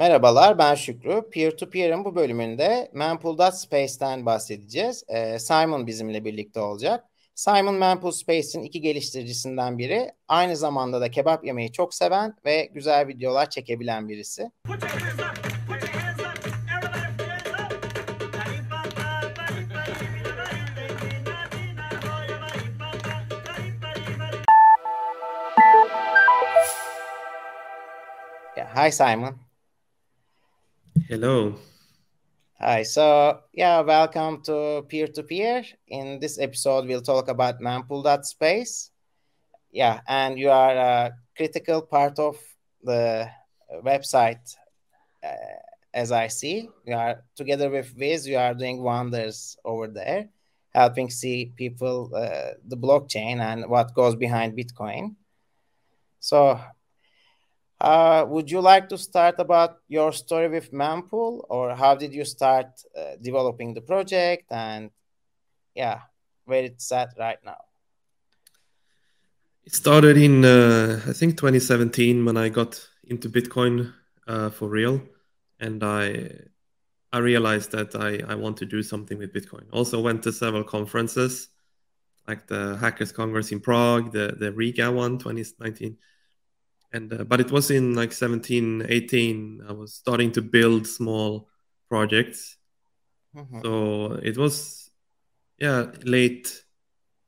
Merhabalar ben Şükrü. Peer-to-Peer'in bu bölümünde Mempool.Space'ten bahsedeceğiz. Ee, Simon bizimle birlikte olacak. Simon Mempool Space'in iki geliştiricisinden biri. Aynı zamanda da kebap yemeyi çok seven ve güzel videolar çekebilen birisi. Hi Simon. Hello. Hi. So, yeah, welcome to Peer to Peer. In this episode, we'll talk about Mempool.space. Yeah, and you are a critical part of the website, uh, as I see. You are together with Wiz, you are doing wonders over there, helping see people uh, the blockchain and what goes behind Bitcoin. So, uh, would you like to start about your story with Mempool, or how did you start uh, developing the project, and yeah, where it's at right now? It started in uh, I think 2017 when I got into Bitcoin uh, for real, and I I realized that I I want to do something with Bitcoin. Also went to several conferences, like the Hackers Congress in Prague, the the Riga one 2019 and uh, but it was in like 17 18 i was starting to build small projects. Mm-hmm. so it was yeah late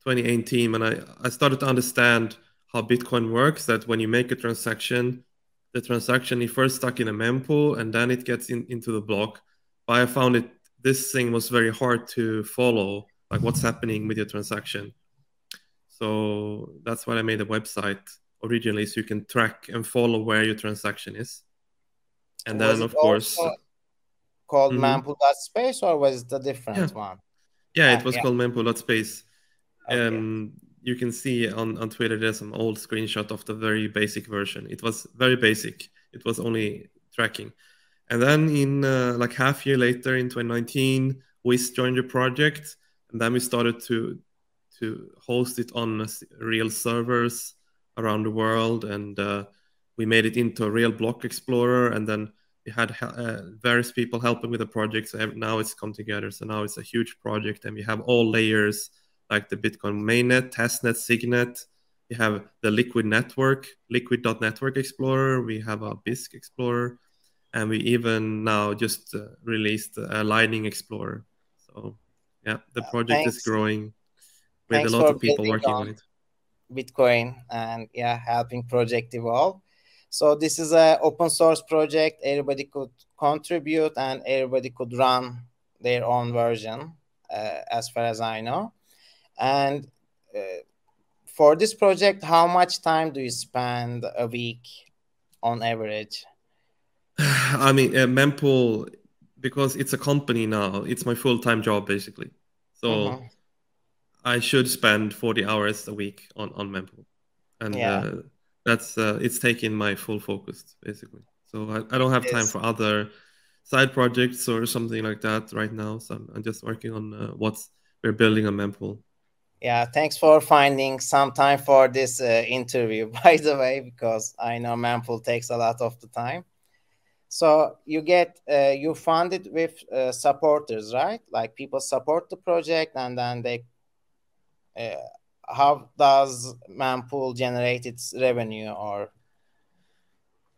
2018 and i i started to understand how bitcoin works that when you make a transaction the transaction is first stuck in a mempool and then it gets in, into the block. But i found it this thing was very hard to follow like what's happening with your transaction. So that's why i made a website originally so you can track and follow where your transaction is. And was then, of course, called mm-hmm. Mempool.space or was it a different yeah. one? Yeah, it was yeah. called Mempool.space. Okay. Um, you can see on, on Twitter there's an old screenshot of the very basic version. It was very basic. It was only tracking. And then in uh, like half year later in 2019, we joined the project, and then we started to to host it on real servers around the world, and uh, we made it into a real block explorer. And then we had uh, various people helping with the project. So now it's come together. So now it's a huge project, and we have all layers like the Bitcoin mainnet, testnet, signet. We have the Liquid network, Liquid.network Explorer. We have a Bisq Explorer, and we even now just uh, released a Lightning Explorer. So yeah, the uh, project is growing with Thanks a lot of people working on, on it. Bitcoin and yeah, helping project evolve. So this is a open source project. Everybody could contribute and everybody could run their own version, uh, as far as I know. And uh, for this project, how much time do you spend a week on average? I mean, uh, Mempool, because it's a company now, it's my full time job basically. So. Mm-hmm I should spend 40 hours a week on on Mempool, and yeah. uh, that's uh, it's taking my full focus basically. So I, I don't have time for other side projects or something like that right now. So I'm, I'm just working on uh, what's we're building on Mempool. Yeah, thanks for finding some time for this uh, interview, by the way, because I know Mempool takes a lot of the time. So you get uh, you fund it with uh, supporters, right? Like people support the project and then they how does Mempool generate its revenue or?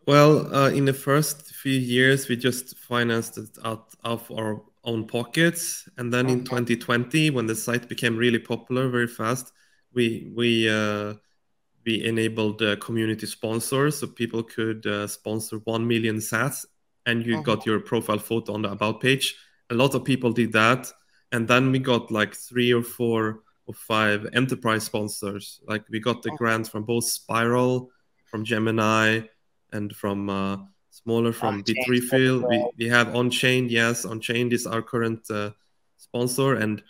Well uh, in the first few years we just financed it out of our own pockets. And then in 2020 when the site became really popular very fast we we uh, we enabled uh, community sponsors. So people could uh, sponsor 1 million sats and you got your profile photo on the about page. A lot of people did that. And then we got like three or four or five enterprise sponsors. Like we got the grants from both Spiral, from Gemini, and from uh, smaller from Bitrefill. We, we have Unchained, yes, Unchained is our current uh, sponsor, and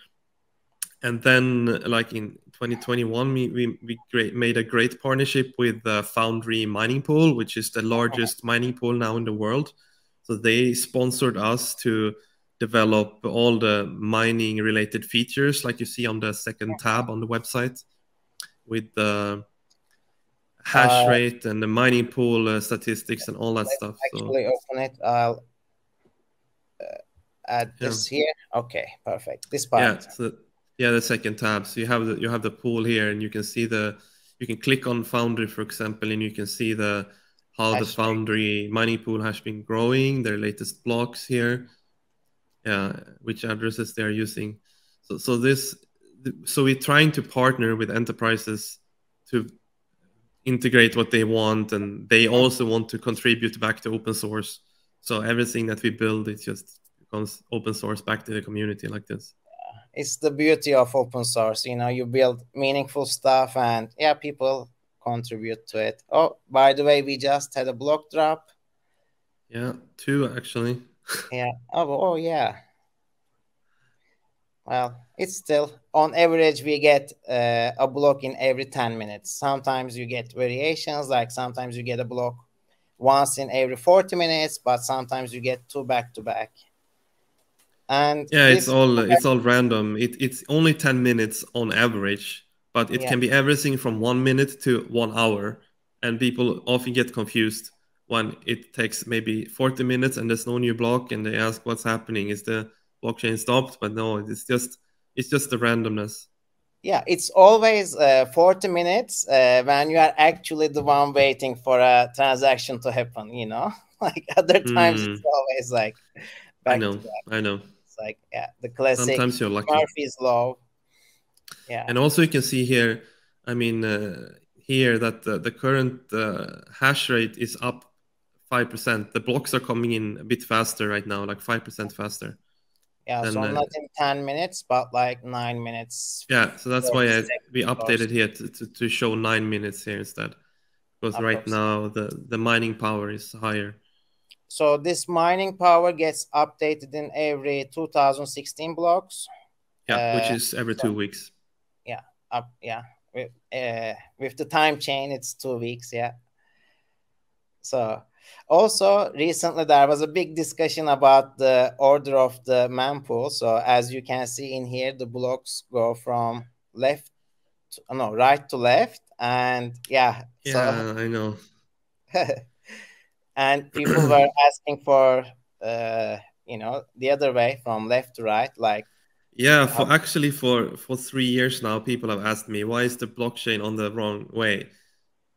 and then like in 2021 we, we, we great, made a great partnership with the Foundry Mining Pool, which is the largest mining pool now in the world. So they sponsored us to develop all the mining related features like you see on the second tab on the website with the hash uh, rate and the mining pool uh, statistics and all that stuff. Actually, so. open it. I'll uh, add yeah. this here. Okay, perfect. This part. Yeah. So, yeah, the second tab. So you have the you have the pool here, and you can see the you can click on Foundry, for example, and you can see the how hash the Foundry mining pool has been growing, their latest blocks here, yeah, which addresses they are using. So so this so we're trying to partner with enterprises to integrate what they want and they also want to contribute back to open source. So everything that we build it just becomes open source back to the community like this. It's the beauty of open source you know you build meaningful stuff and yeah people contribute to it. Oh by the way we just had a block drop. Yeah two actually yeah. Oh, oh yeah. Well it's still on average we get uh, a block in every 10 minutes. Sometimes you get variations like sometimes you get a block once in every 40 minutes but sometimes you get two back to back. And yeah it's all it's all random. It, it's only 10 minutes on average but it yeah. can be everything from one minute to one hour and people often get confused when it takes maybe 40 minutes and there's no new block and they ask what's happening. Is the blockchain stopped? But no it's just it's just the randomness. Yeah it's always uh, 40 minutes uh, when you are actually the one waiting for a transaction to happen you know? Like other times mm. it's always like i know i know. It's like yeah the classic sometimes you're lucky. Murphy's law. Yeah. And also you can see here i mean uh, here that the, the current uh, hash rate is up 5% the blocks are coming in a bit faster right now like 5% faster yeah, so uh, not in 10 minutes, but like nine minutes. Yeah, so that's why I, we updated here to, to, to, show nine minutes here instead. Because right now the, the mining power is higher. So this mining power gets updated in every 2016 blocks. Yeah, uh, which is every so, two weeks. Yeah, up, yeah. With, uh, with the time chain, it's two weeks, yeah. So also, recently there was a big discussion about the order of the mempool. So as you can see in here, the blocks go from left, to, no, right to left, and yeah. Yeah, so, I know. and people were asking for, uh, you know, the other way from left to right, like. Yeah, for actually for for three years now, people have asked me why is the blockchain on the wrong way,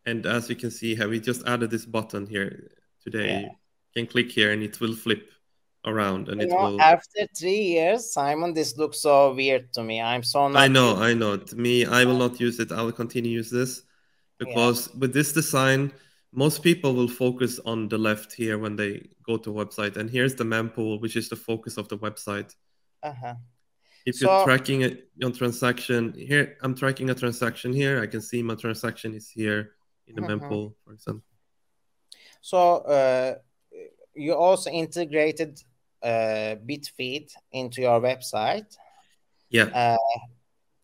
and as you can see here, we just added this button here today. Yeah. You can click here and it will flip around and you it know, will after three years simon this looks so weird to me i'm so i know i know to me i will not use it i will continue use this because yeah. with this design most people will focus on the left here when they go to website and here's the mempool which is the focus of the website uh-huh. if so, you're tracking it your transaction here i'm tracking a transaction here i can see my transaction is here in the uh-huh. mempool for example so uh, you also integrated uh, Bitfeed into your website. Yeah. Uh,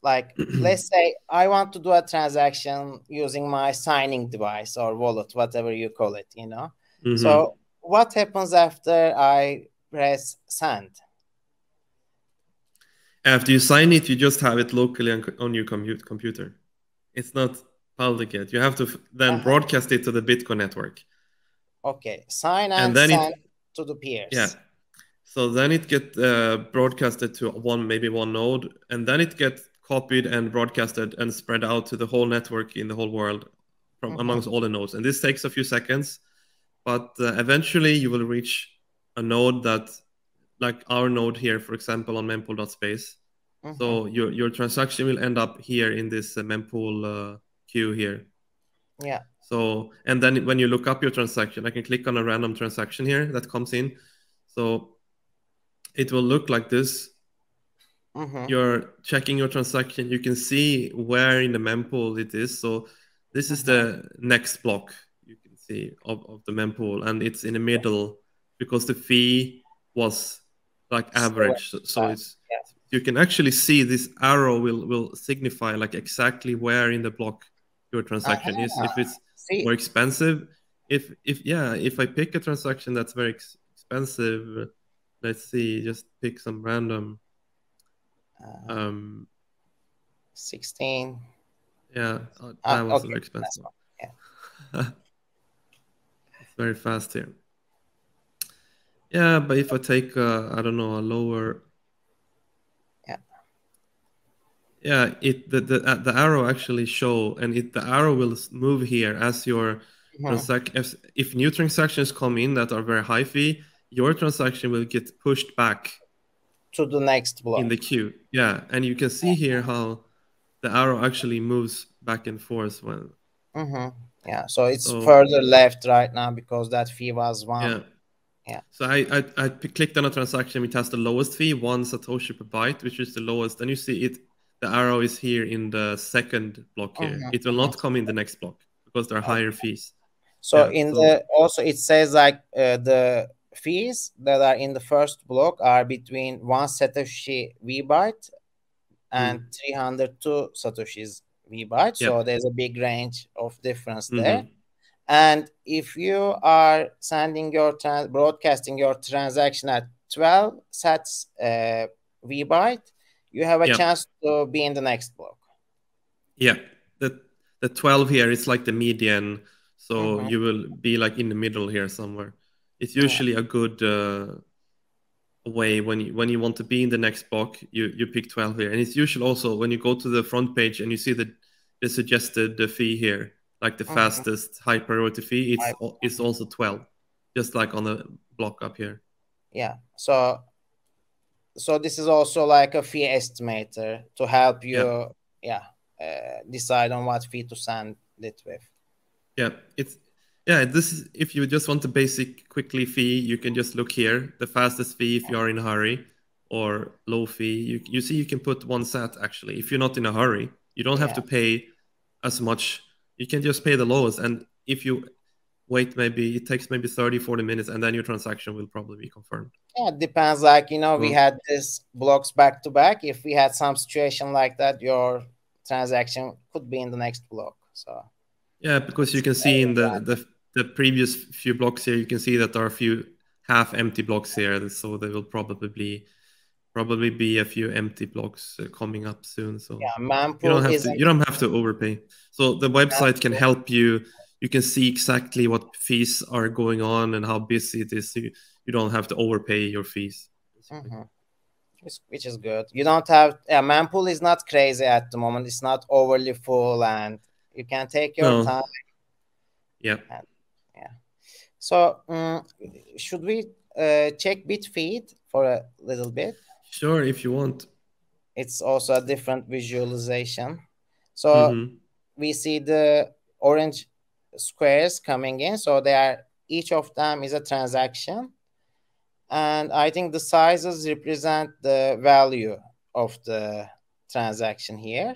like let's say I want to do a transaction using my signing device or wallet, whatever you call it, you know. Mm-hmm. So what happens after I press send? After you sign it, you just have it locally on, on your compute, computer. It's not public yet. You have to f- then uh-huh. broadcast it to the Bitcoin network. Okay, sign and, and then send it, to the peers. Yeah. So then it get uh, broadcasted to one, maybe one node, and then it get copied and broadcasted and spread out to the whole network in the whole world from mm-hmm. amongst all the nodes. And this takes a few seconds, but uh, eventually you will reach a node that, like our node here, for example, on mempool.space. Mm-hmm. So your your transaction will end up here in this uh, mempool uh, queue here. Yeah. So, and then when you look up your transaction, I can click on a random transaction here that comes in. So it will look like this. Mm-hmm. You're checking your transaction. You can see where in the mempool it is. So this is the mm-hmm. next block you can see of, of the mempool, and it's in the middle because the fee was like average. So, so it's yeah. you can actually see this arrow will will signify like exactly where in the block your transaction uh-huh. is. If it's See. More expensive. If if yeah, if I pick a transaction that's very ex- expensive, let's see, just pick some random. Uh, um, sixteen. Yeah, uh, that uh, was okay. very expensive. Yeah. it's very fast here. Yeah, but if I take, uh, I don't know, a lower. Yeah. Yeah, it the the, uh, the arrow actually show, and it the arrow will move here as your mm-hmm. transaction. If, if new transactions come in that are very high fee, your transaction will get pushed back to the next block in the queue. Yeah, and you can see here how the arrow actually moves back and forth when. Mm-hmm. Yeah, so it's so, further left right now because that fee was one. Yeah. Yeah. So I, I, I clicked on a transaction which has the lowest fee, one Satoshi per byte, which is the lowest. And you see it, the arrow is here in the second block here. Mm-hmm. It will not come in the next block because there are higher fees. So yeah, in so... the also it says like uh, the fees that are in the first block are between one Satoshi V byte and mm. 302 Satoshis V byte. Yep. So there's a big range of difference mm-hmm. there. And if you are sending your trans- broadcasting your transaction at 12 sats uh, V byte, you have a yep. chance to be in the next block. Yeah, the the 12 here is like the median, so mm-hmm. you will be like in the middle here somewhere. It's usually yeah. a good uh, way when you when you want to be in the next block, you you pick 12 here, and it's usually also when you go to the front page and you see the the suggested uh, fee here like the mm-hmm. fastest high priority fee, it's it's also 12, just like on the block up here. Yeah. So so this is also like a fee estimator to help you yeah, yeah uh, decide on what fee to send it with. Yeah, it's yeah, this is if you just want the basic quickly fee, you can just look here, the fastest fee if you are in a hurry or low fee. You you see you can put one sat actually. If you're not in a hurry, you don't have yeah. to pay as much you can just pay the lowest and if you wait maybe it takes maybe 30 40 minutes and then your transaction will probably be confirmed yeah it depends like you know we mm. had this blocks back to back if we had some situation like that your transaction could be in the next block so yeah because you can see in the, the the previous few blocks here you can see that there are a few half empty blocks here so there will probably be probably be a few empty blocks uh, coming up soon. So yeah, you don't have to you don't have to overpay. So the website can help you. You can see exactly what fees are going on and how busy it is. You, you don't have to overpay your fees. Mm-hmm. Which is good. You don't have a yeah, Mempool is not crazy at the moment. It's not overly full, and you can take your no. time. Yeah. And, yeah. So um, should we uh, check Bitfeed for a little bit? Sure, if you want. It's also a different visualization. So mm-hmm. we see the orange squares coming in. So they are each of them is a transaction. And I think the sizes represent the value of the transaction here.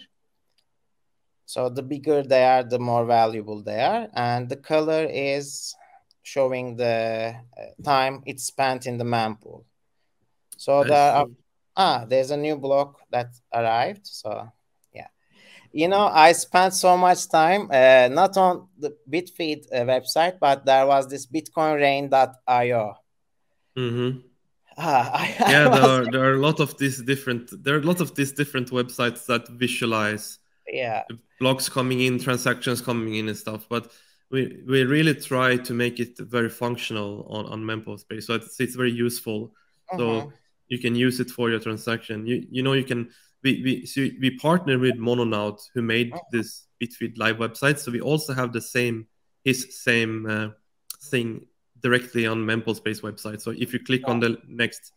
So the bigger they are, the more valuable they are. And the color is showing the uh, time it's spent in the mempool. So there are ah, there's a new block that arrived. So you know, I spent so much time uh, not on the Bitfeed uh, website, but there was this BitcoinRain.io. Mm-hmm. Ah, I, yeah, there are, there are a lot of these different there are a lot of these different websites that visualize yeah blocks coming in, transactions coming in, and stuff. But we we really try to make it very functional on on mempool space, so it's it's very useful. So mm-hmm you can use it for your transaction. You you know you can we we so we partner with Mononaut who made oh. this Bitfeed live website. So we also have the same his same uh, thing directly on Mempool Space website. So if you click on the next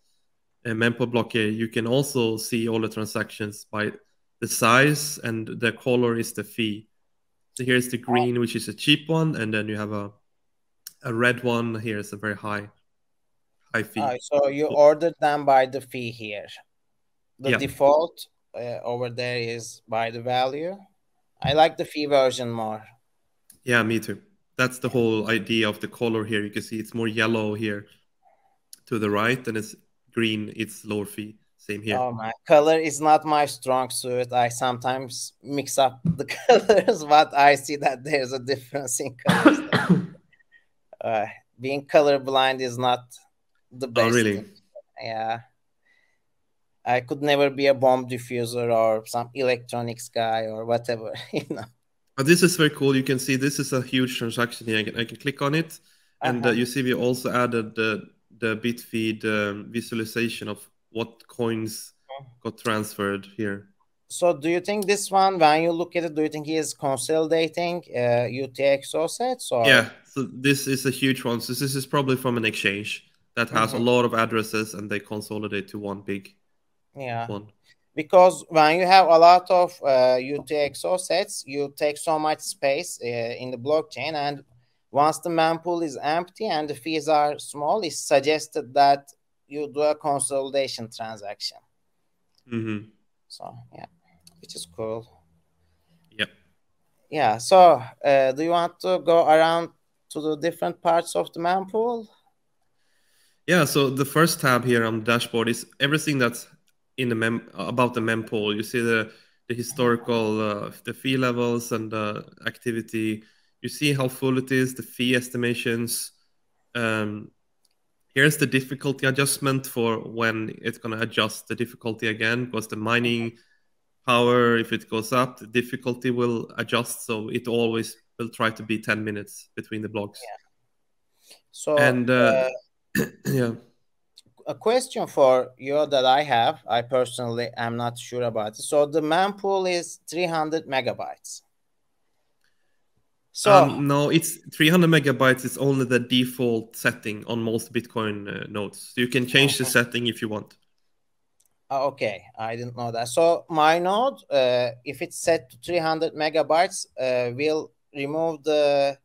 uh, Mempool block here, you can also see all the transactions by the size and the color is the fee. So here's the green, which is a cheap one, and then you have a a red one. Here is a very high high fee. Uh, so you ordered them by the fee here. The yeah. default uh, over there is by the value. I like the fee version more. Yeah, me too. That's the whole idea of the color here. You can see it's more yellow here to the right, and it's green. It's lower fee. Same here. Oh my color is not my strong suit. I sometimes mix up the colors, but I see that there's a difference in colors. uh, being colorblind is not the oh, best. Oh, really? Yeah. I could never be a bomb diffuser or some electronics guy or whatever, you know. But this is very cool. You can see this is a huge transaction here. I can, I can click on it, and uh, Uh-huh. you see we also added the the Bitfeed um, visualization of what coins Uh-huh. got transferred here. So do you think this one, when you look at it, do you think he is consolidating uh, UTXO sets or? Yeah, so this is a huge one. So this is probably from an exchange that has Mhm. a lot of addresses, and they consolidate to one big Yeah. one. Because when you have a lot of uh, UTXO sets, you take so much space uh, in the blockchain, and once the mempool is empty and the fees are small, it's suggested that you do a consolidation transaction. Mm-hmm. So yeah, which is cool. Yep. Yeah. So uh, do you want to go around to the different parts of the mempool? Yeah, so the first tab here on the dashboard is everything that's in the mem about the mempool. You see the the historical uh, the fee levels and the activity. You see how full it is, the fee estimations. Um, here's the difficulty adjustment for when it's going to adjust the difficulty again because the mining power if it goes up the difficulty will adjust so it always will try to be 10 minutes between the blocks So and uh, yeah a question for you that I have, I personally am not sure about it. So the mempool is 300 megabytes. So um, no it's 300 megabytes is only the default setting on most bitcoin uh, nodes so you can change the Mhm. setting if you want uh, okay, I didn't know that. So my node, uh, if it's set to 300 megabytes, uh, will remove the.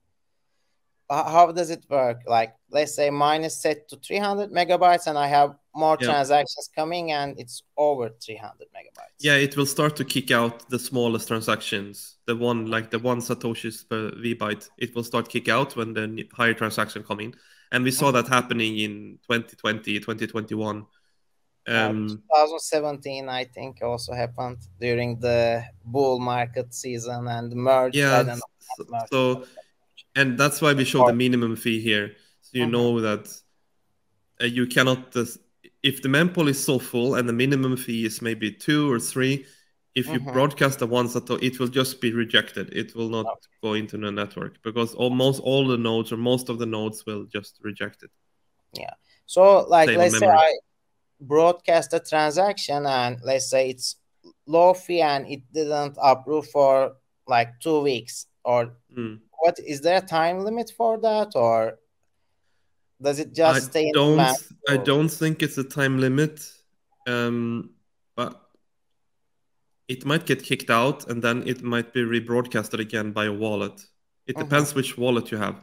How does it work? Like, let's say mine is set to 300 megabytes, and I have more Yeah. transactions coming, and it's over 300 megabytes. yeah it will start to kick out the smallest transactions the one like the one satoshis per vbyte it will start kick out when the higher transaction come in and we saw that happening in 2020 2021 Uh, um 2017, I think, also happened during the bull market season and merge. Yeah don't know, so, merge, so and that's why we show the minimum fee here so you Mhm. know that uh, you cannot just, if the mempool is so full and the minimum fee is maybe two or three if you Mhm. broadcast the ones that it will just be rejected it will not Okay. go into the network because almost all the nodes or most of the nodes will just reject it Yeah. So, like, Save let's say. I broadcast a transaction and let's say it's low fee and it didn't approve for like two weeks, or Mm. what is there a time limit for that, or does it just I stay in the don't? I don't think it's a time limit um but it might get kicked out and then it might be rebroadcasted again by a wallet it Mhm. depends which wallet you have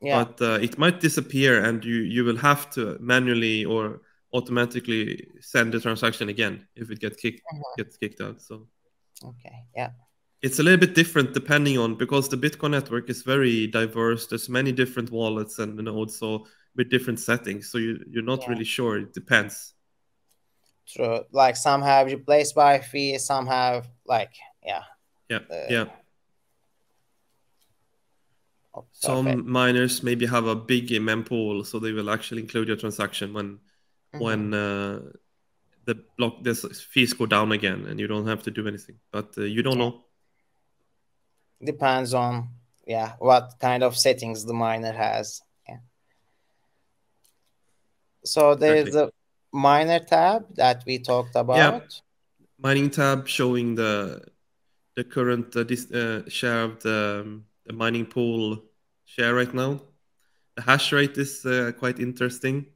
Yeah. but uh, it might disappear and you you will have to manually or automatically send the transaction again if it gets kicked Mhm. gets kicked out so Okay. Yeah. It's a little bit different depending on because the bitcoin network is very diverse there's many different wallets and nodes so with different settings so you, you're not Yeah. really sure it depends True. Like some have replaced by fee, some have like yeah. yeah Uh, yeah Oh, some miners maybe have a big mempool so they will actually include your transaction when Mhm. when uh, the block this fees go down again and you don't have to do anything but uh, you don't Yeah. know depends on yeah what kind of settings the miner has yeah so there's Exactly. the miner tab that we talked about Yeah. mining tab showing the the current uh, dis, uh, share of the, the mining pool share right now. The hash rate is uh, quite interesting.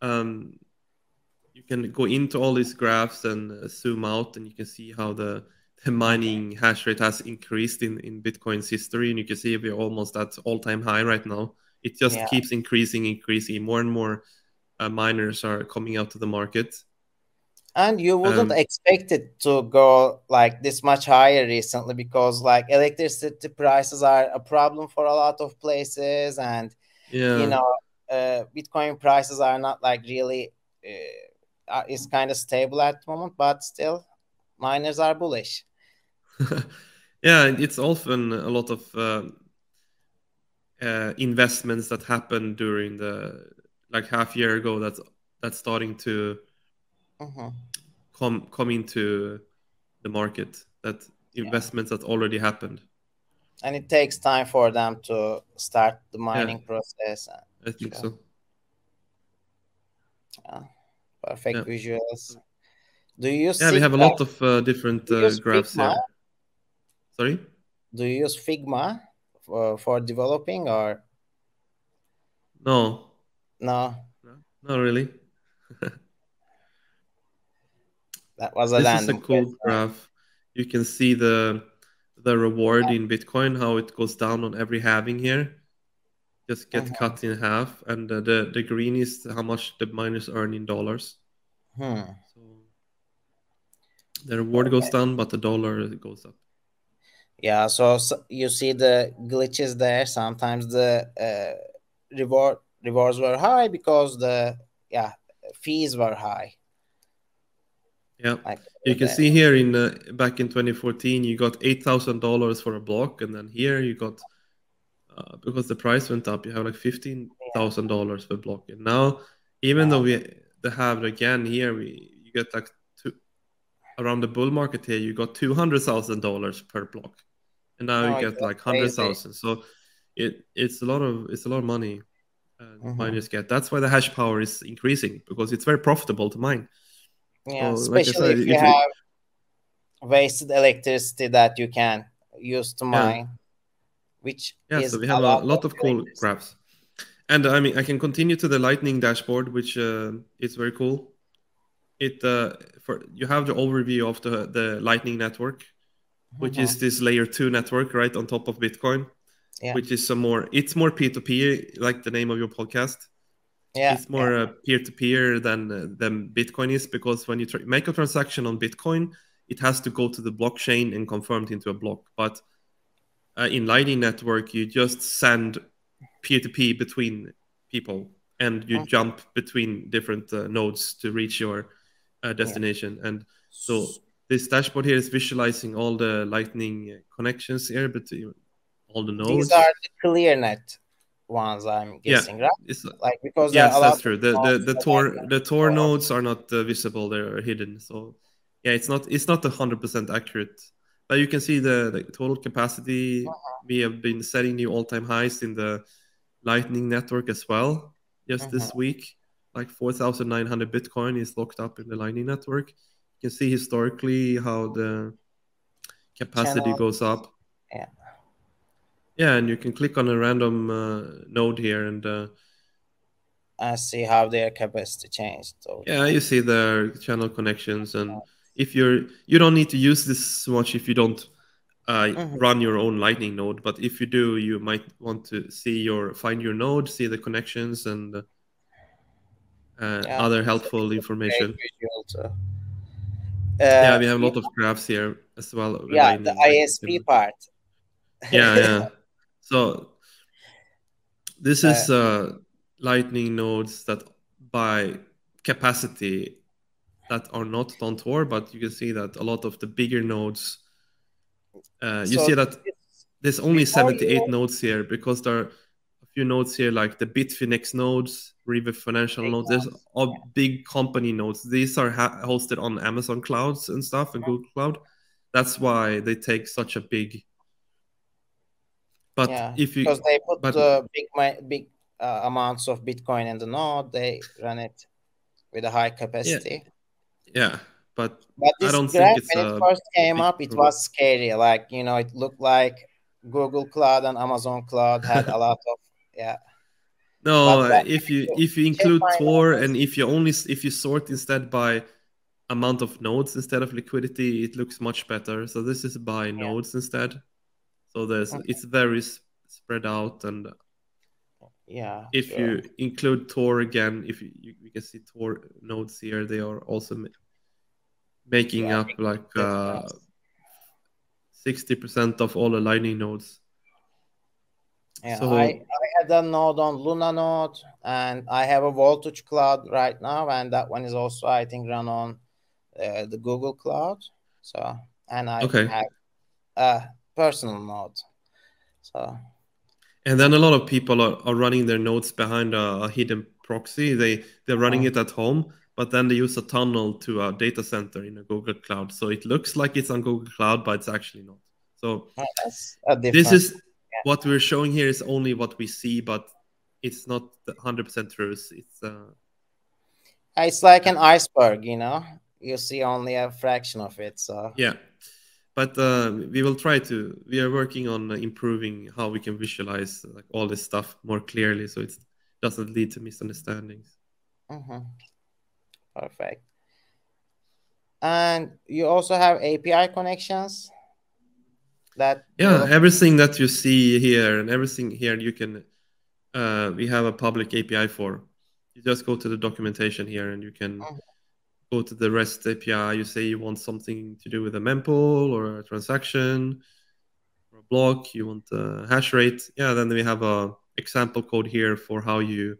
Um, you can go into all these graphs and uh, zoom out, and you can see how the, the mining hash rate has increased in, in Bitcoin's history. And you can see we're almost at all time high right now. It just Yeah. keeps increasing, increasing. More and more uh, miners are coming out to the market. and you wouldn't Um, expect it to go like this much higher recently because like electricity prices are a problem for a lot of places and Yeah. you know uh, bitcoin prices are not like really uh, uh, it's kind of stable at the moment but still miners are bullish yeah, it's often a lot of um uh, investments that happen during the like half year ago. That's that's starting to Mhm. come come into the market. That investments yeah. that already happened. And it takes time for them to start the mining yeah. process. I think so. Yeah. Perfect visuals. Do you use? Yeah, we have a lot of uh, different uh, graphs here. Sorry. Do you use Figma for, for developing or? No. No. No, not really. that was a this is a cool graph. You can see the the reward yeah. in Bitcoin, how it goes down on every halving here. Just get uh-huh. cut in half, and uh, the the green is how much the miners earn in dollars. Hmm. So the reward okay. goes down, but the dollar goes up. Yeah, so, so you see the glitches there. Sometimes the uh, reward rewards were high because the yeah fees were high. Yeah, like, you can see here in uh, back in 2014, you got eight thousand dollars for a block, and then here you got uh, because the price went up, you have like fifteen thousand dollars per block. And now, even wow. though we have again here, we you get like two around the bull market here, you got two hundred thousand dollars per block, and now oh, you get like hundred thousand. So it it's a lot of it's a lot of money uh, mm-hmm. miners get. That's why the hash power is increasing because it's very profitable to mine. Yeah, so, especially like said, if you if have it... wasted electricity that you can use to mine, yeah. which yeah. so we have a lot, lot of cool graphs. And I mean, I can continue to the Lightning dashboard, which uh, is very cool. It uh, for you have the overview of the the Lightning network, which mm-hmm. is this layer two network right on top of Bitcoin yeah. which is some more it's more p2p like the name of your podcast yeah it's more yeah. Uh, peer-to-peer than uh, than bitcoin is because when you tra- make a transaction on bitcoin it has to go to the blockchain and confirmed into a block but uh, in lightning network you just send peer-to-peer between people and you mm-hmm. jump between different uh, nodes to reach your uh, destination yeah. and so this dashboard here is visualizing all the lightning connections here but all the nodes. These are the clear net ones, I'm guessing, yeah, right? It's, like because yes, that's true. The the the Tor the Tor nodes are not uh, visible; they're hidden. So yeah, it's not it's not hundred percent accurate. But you can see the, the total capacity. Uh-huh. We have been setting new all time highs in the Lightning network as well. Just uh-huh. this week, like four thousand nine hundred Bitcoin is locked up in the Lightning network. You can see historically how the capacity Channel. goes up. Yeah. Yeah, and you can click on a random uh, node here and uh, I see how their capacity changed. So yeah, you see their channel connections, and if you're you don't need to use this much if you don't uh, mm-hmm. run your own Lightning node. But if you do, you might want to see your find your node, see the connections, and uh, yeah, other helpful information. Uh, yeah, we have a lot of graphs here as well. Yeah, the ISP part. yeah, yeah. So this is uh, uh, Lightning nodes that by capacity that are not on Tor, but you can see that a lot of the bigger nodes, uh, you so see that there's only 78 nodes here because there few nodes here like the Bitfinex nodes, River Financial nodes. There's all big company nodes. These are hosted on Amazon clouds and stuff and Google Cloud. That's why they take such a big but yeah, if you because they put but, uh, big big uh, amounts of Bitcoin in the node, they run it with a high capacity. Yeah, yeah but, but I don't think it's when it first came up, it was scary. Like you know, it looked like Google Cloud and Amazon Cloud had a lot of yeah. No, if you if you include Tor and if you only if you sort instead by amount of nodes instead of liquidity, it looks much better. So this is by yeah. nodes instead. So there's okay. it's very spread out and yeah. If sure. you include Tor again, if you, you, you, can see Tor nodes here, they are also ma making yeah, up like uh, sixty uh, percent of all the Lightning nodes. Yeah, so, I, I had a node on Luna node, and I have a Voltage Cloud right now, and that one is also I think run on uh, the Google Cloud. So and I okay. have uh, personal node. So and then a lot of people are, are running their nodes behind a, a hidden proxy. They they're running oh. it at home, but then they use a tunnel to a data center in a Google Cloud. So it looks like it's on Google Cloud, but it's actually not. So oh, this is yeah. what we're showing here is only what we see, but it's not 100% truth. It's uh, it's like an iceberg, you know. You see only a fraction of it. So yeah, but uh, we will try to. We are working on improving how we can visualize like all this stuff more clearly, so it doesn't lead to misunderstandings. Mm-hmm. Perfect. And you also have API connections. That yeah, everything that you see here and everything here you can. Uh, we have a public API for. You just go to the documentation here and you can. Mm-hmm go to the REST API, you say you want something to do with a mempool or a transaction or a block, you want a hash rate. Yeah, then we have a example code here for how you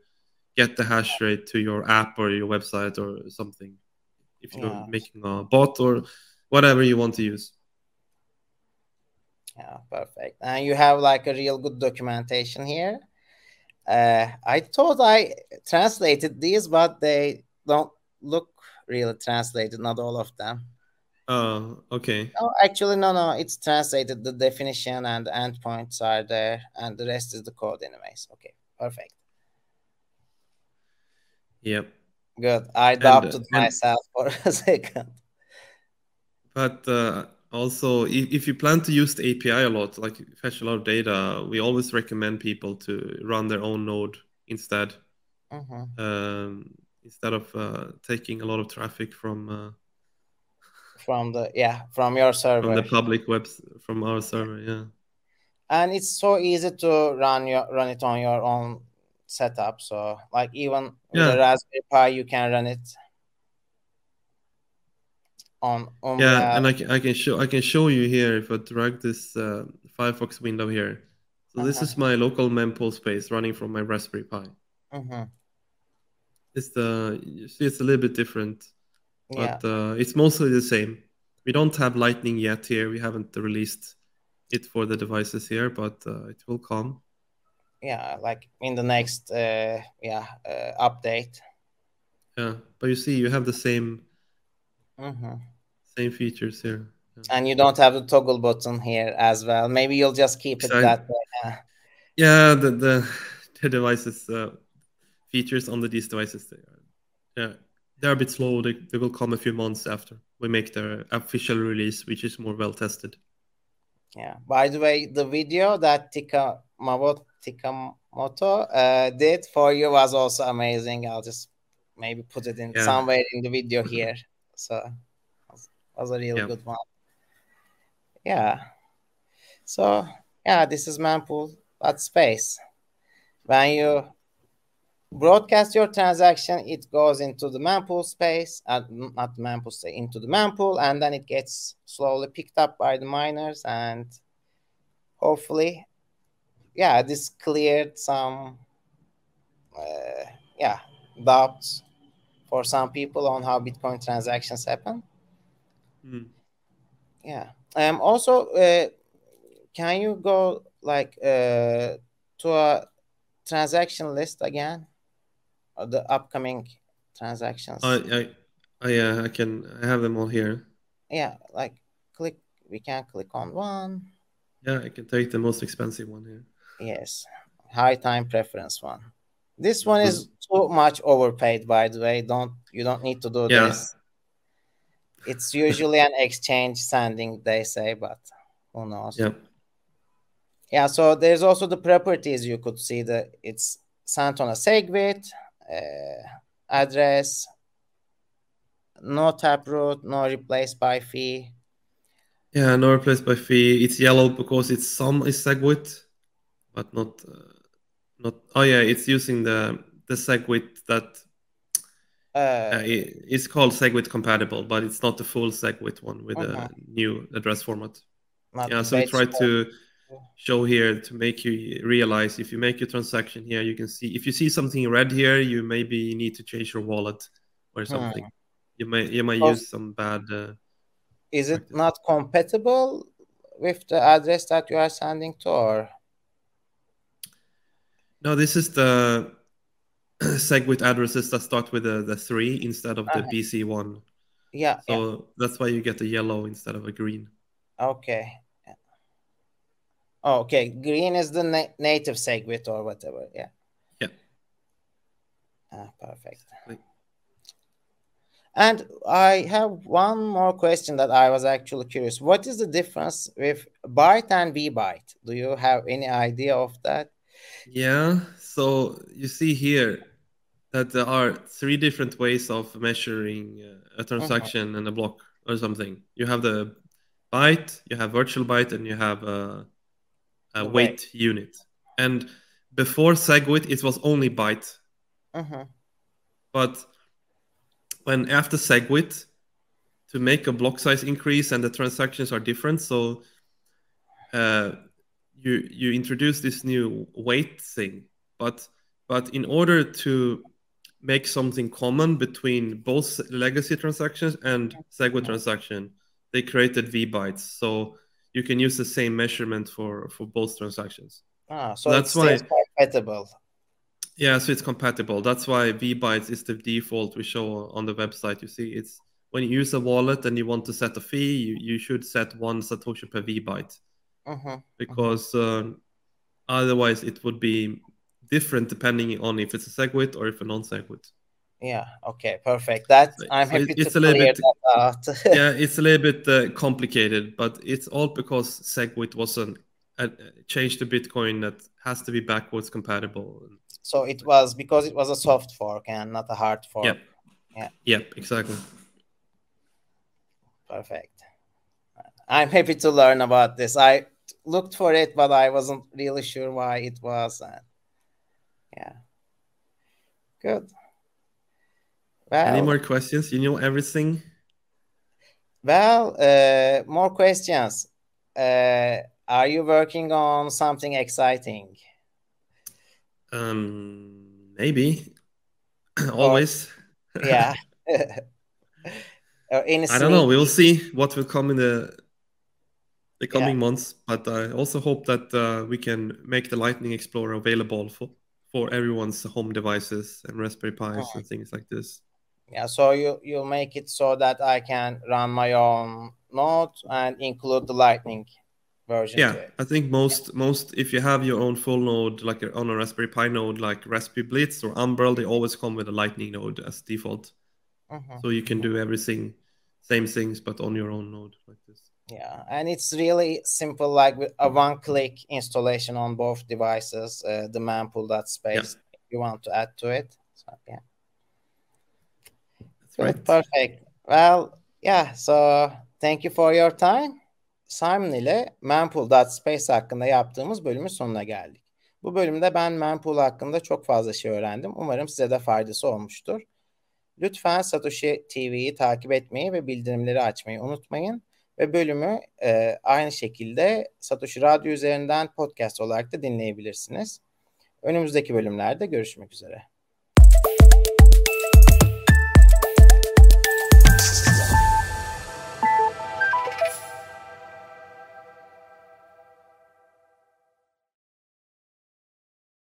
get the hash rate to your app or your website or something. If you're yeah. making a bot or whatever you want to use. Yeah, perfect. And you have like a real good documentation here. Uh, I thought I translated these, but they don't look really translated, not all of them. Oh, okay. Oh, actually, no, no, it's translated. The definition and the endpoints are there, and the rest is the code, anyways. Okay, perfect. Yep. Good. I doubted and, myself for a second. But uh, also, if, if you plan to use the API a lot, like fetch a lot of data, we always recommend people to run their own node instead. Mm-hmm. Um, instead of uh, taking a lot of traffic from uh, from the yeah from your server from the public webs from our server yeah and it's so easy to run your run it on your own setup so like even yeah. with a raspberry pi you can run it on, on yeah and I can, I can show i can show you here if i drag this uh, firefox window here so uh -huh. this is my local mempool space running from my raspberry pi uh -huh it's the you see it's a little bit different, but yeah. uh, it's mostly the same. We don't have Lightning yet here. We haven't released it for the devices here, but uh, it will come. Yeah, like in the next uh, yeah uh, update. Yeah, but you see, you have the same mm-hmm. same features here. Yeah. And you don't have the toggle button here as well. Maybe you'll just keep it that way. Yeah, yeah the the, the devices uh, features on the, these devices. They are, yeah, they're a bit slow. They, they will come a few months after we make their official release, which is more well tested. Yeah. By the way, the video that Tika Mabot Tikamoto uh, did for you was also amazing. I'll just maybe put it in yeah. somewhere in the video here. So was, was a really yeah. good one. Yeah. So yeah, this is Mempool at space. When you broadcast your transaction, it goes into the mempool space, not the mempool space, into the mempool, and then it gets slowly picked up by the miners, and hopefully, yeah, this cleared some, uh, yeah, doubts for some people on how Bitcoin transactions happen. Mm. Yeah. Um. Also, uh, can you go like uh to a transaction list again? the upcoming transactions. I, I, I, yeah, I can. I have them all here. Yeah, like click. We can click on one. Yeah, I can take the most expensive one here. Yes, high time preference one. This one is too much overpaid, by the way. Don't you don't need to do yeah. this. It's usually an exchange sending, they say, but who knows? Yeah. Yeah. So there's also the properties you could see that it's sent on a SegWit uh, address, no taproot, no replace by fee. Yeah, no replace by fee. It's yellow because it's some is SegWit, but not uh, not. Oh yeah, it's using the the SegWit that uh, uh, it, it's called SegWit compatible, but it's not the full SegWit one with okay. a new address format. Not yeah, so we try to show here to make you realize if you make your transaction here, you can see if you see something red here, you maybe need to change your wallet or something. Hmm. You might you might use some bad. Uh, is it not compatible with the address that you are sending to, or? No, this is the SegWit addresses that start with the, the three instead of the uh-huh. BC1. Yeah. So yeah. that's why you get a yellow instead of a green. Okay. Oh, okay. Green is the na native SegWit or whatever. Yeah. Yeah. Ah, perfect. And I have one more question that I was actually curious. What is the difference with byte and vbyte? Do you have any idea of that? Yeah. So you see here that there are three different ways of measuring uh, a transaction -huh. and a block or something. You have the byte, you have virtual byte, and you have a, a weight unit. And before SegWit, it was only byte. Uh -huh. But when after SegWit, to make a block size increase and the transactions are different, so uh, you you introduce this new weight thing, but but in order to make something common between both legacy transactions and SegWit transaction, they created vbytes. So you can use the same measurement for for both transactions. Ah, so that's why compatible. Yeah, so it's compatible. That's why vbytes is the default we show on the website. You see, it's when you use a wallet and you want to set a fee, you, you should set one satoshi per V vbyte, uh-huh. because uh, otherwise it would be different depending on if it's a SegWit or if a non-SegWit. Yeah. Okay. Perfect. That I'm so happy it's to a little bit, yeah, it's a little bit uh, complicated, but it's all because SegWit was an uh, change to Bitcoin that has to be backwards compatible. So it was because it was a soft fork and not a hard fork. Yep. Yeah. Yep. Exactly. Perfect. I'm happy to learn about this. I looked for it, but I wasn't really sure why it was. And yeah. Good. Well, Any more questions? You know everything? Well, uh, more questions. Uh, are you working on something exciting? Um, maybe. Always. Or, yeah. I don't know. We'll see what will come in the the coming yeah. months. But I also hope that uh, we can make the Lightning Explorer available for for everyone's home devices and Raspberry Pis oh. and things like this. Yeah, so you you make it so that I can run my own node and include the Lightning version. Yeah, I think most most if you have your own full node like on a Raspberry Pi node like Raspberry Blitz or Umbrel, they always come with a Lightning node as default. Mm-hmm. So you can do everything, same things, but on your own node like this. Yeah, and it's really simple, like with a one-click installation on both devices. Uh, the mempool.space yeah. you want to add to it. So yeah. Right. Perfect. Well, yeah. So thank you for your time. Simon ile Mempool.space hakkında yaptığımız bölümün sonuna geldik. Bu bölümde ben Mempool hakkında çok fazla şey öğrendim. Umarım size de faydası olmuştur. Lütfen Satoshi TV'yi takip etmeyi ve bildirimleri açmayı unutmayın. Ve bölümü e, aynı şekilde Satoshi Radyo üzerinden podcast olarak da dinleyebilirsiniz. Önümüzdeki bölümlerde görüşmek üzere.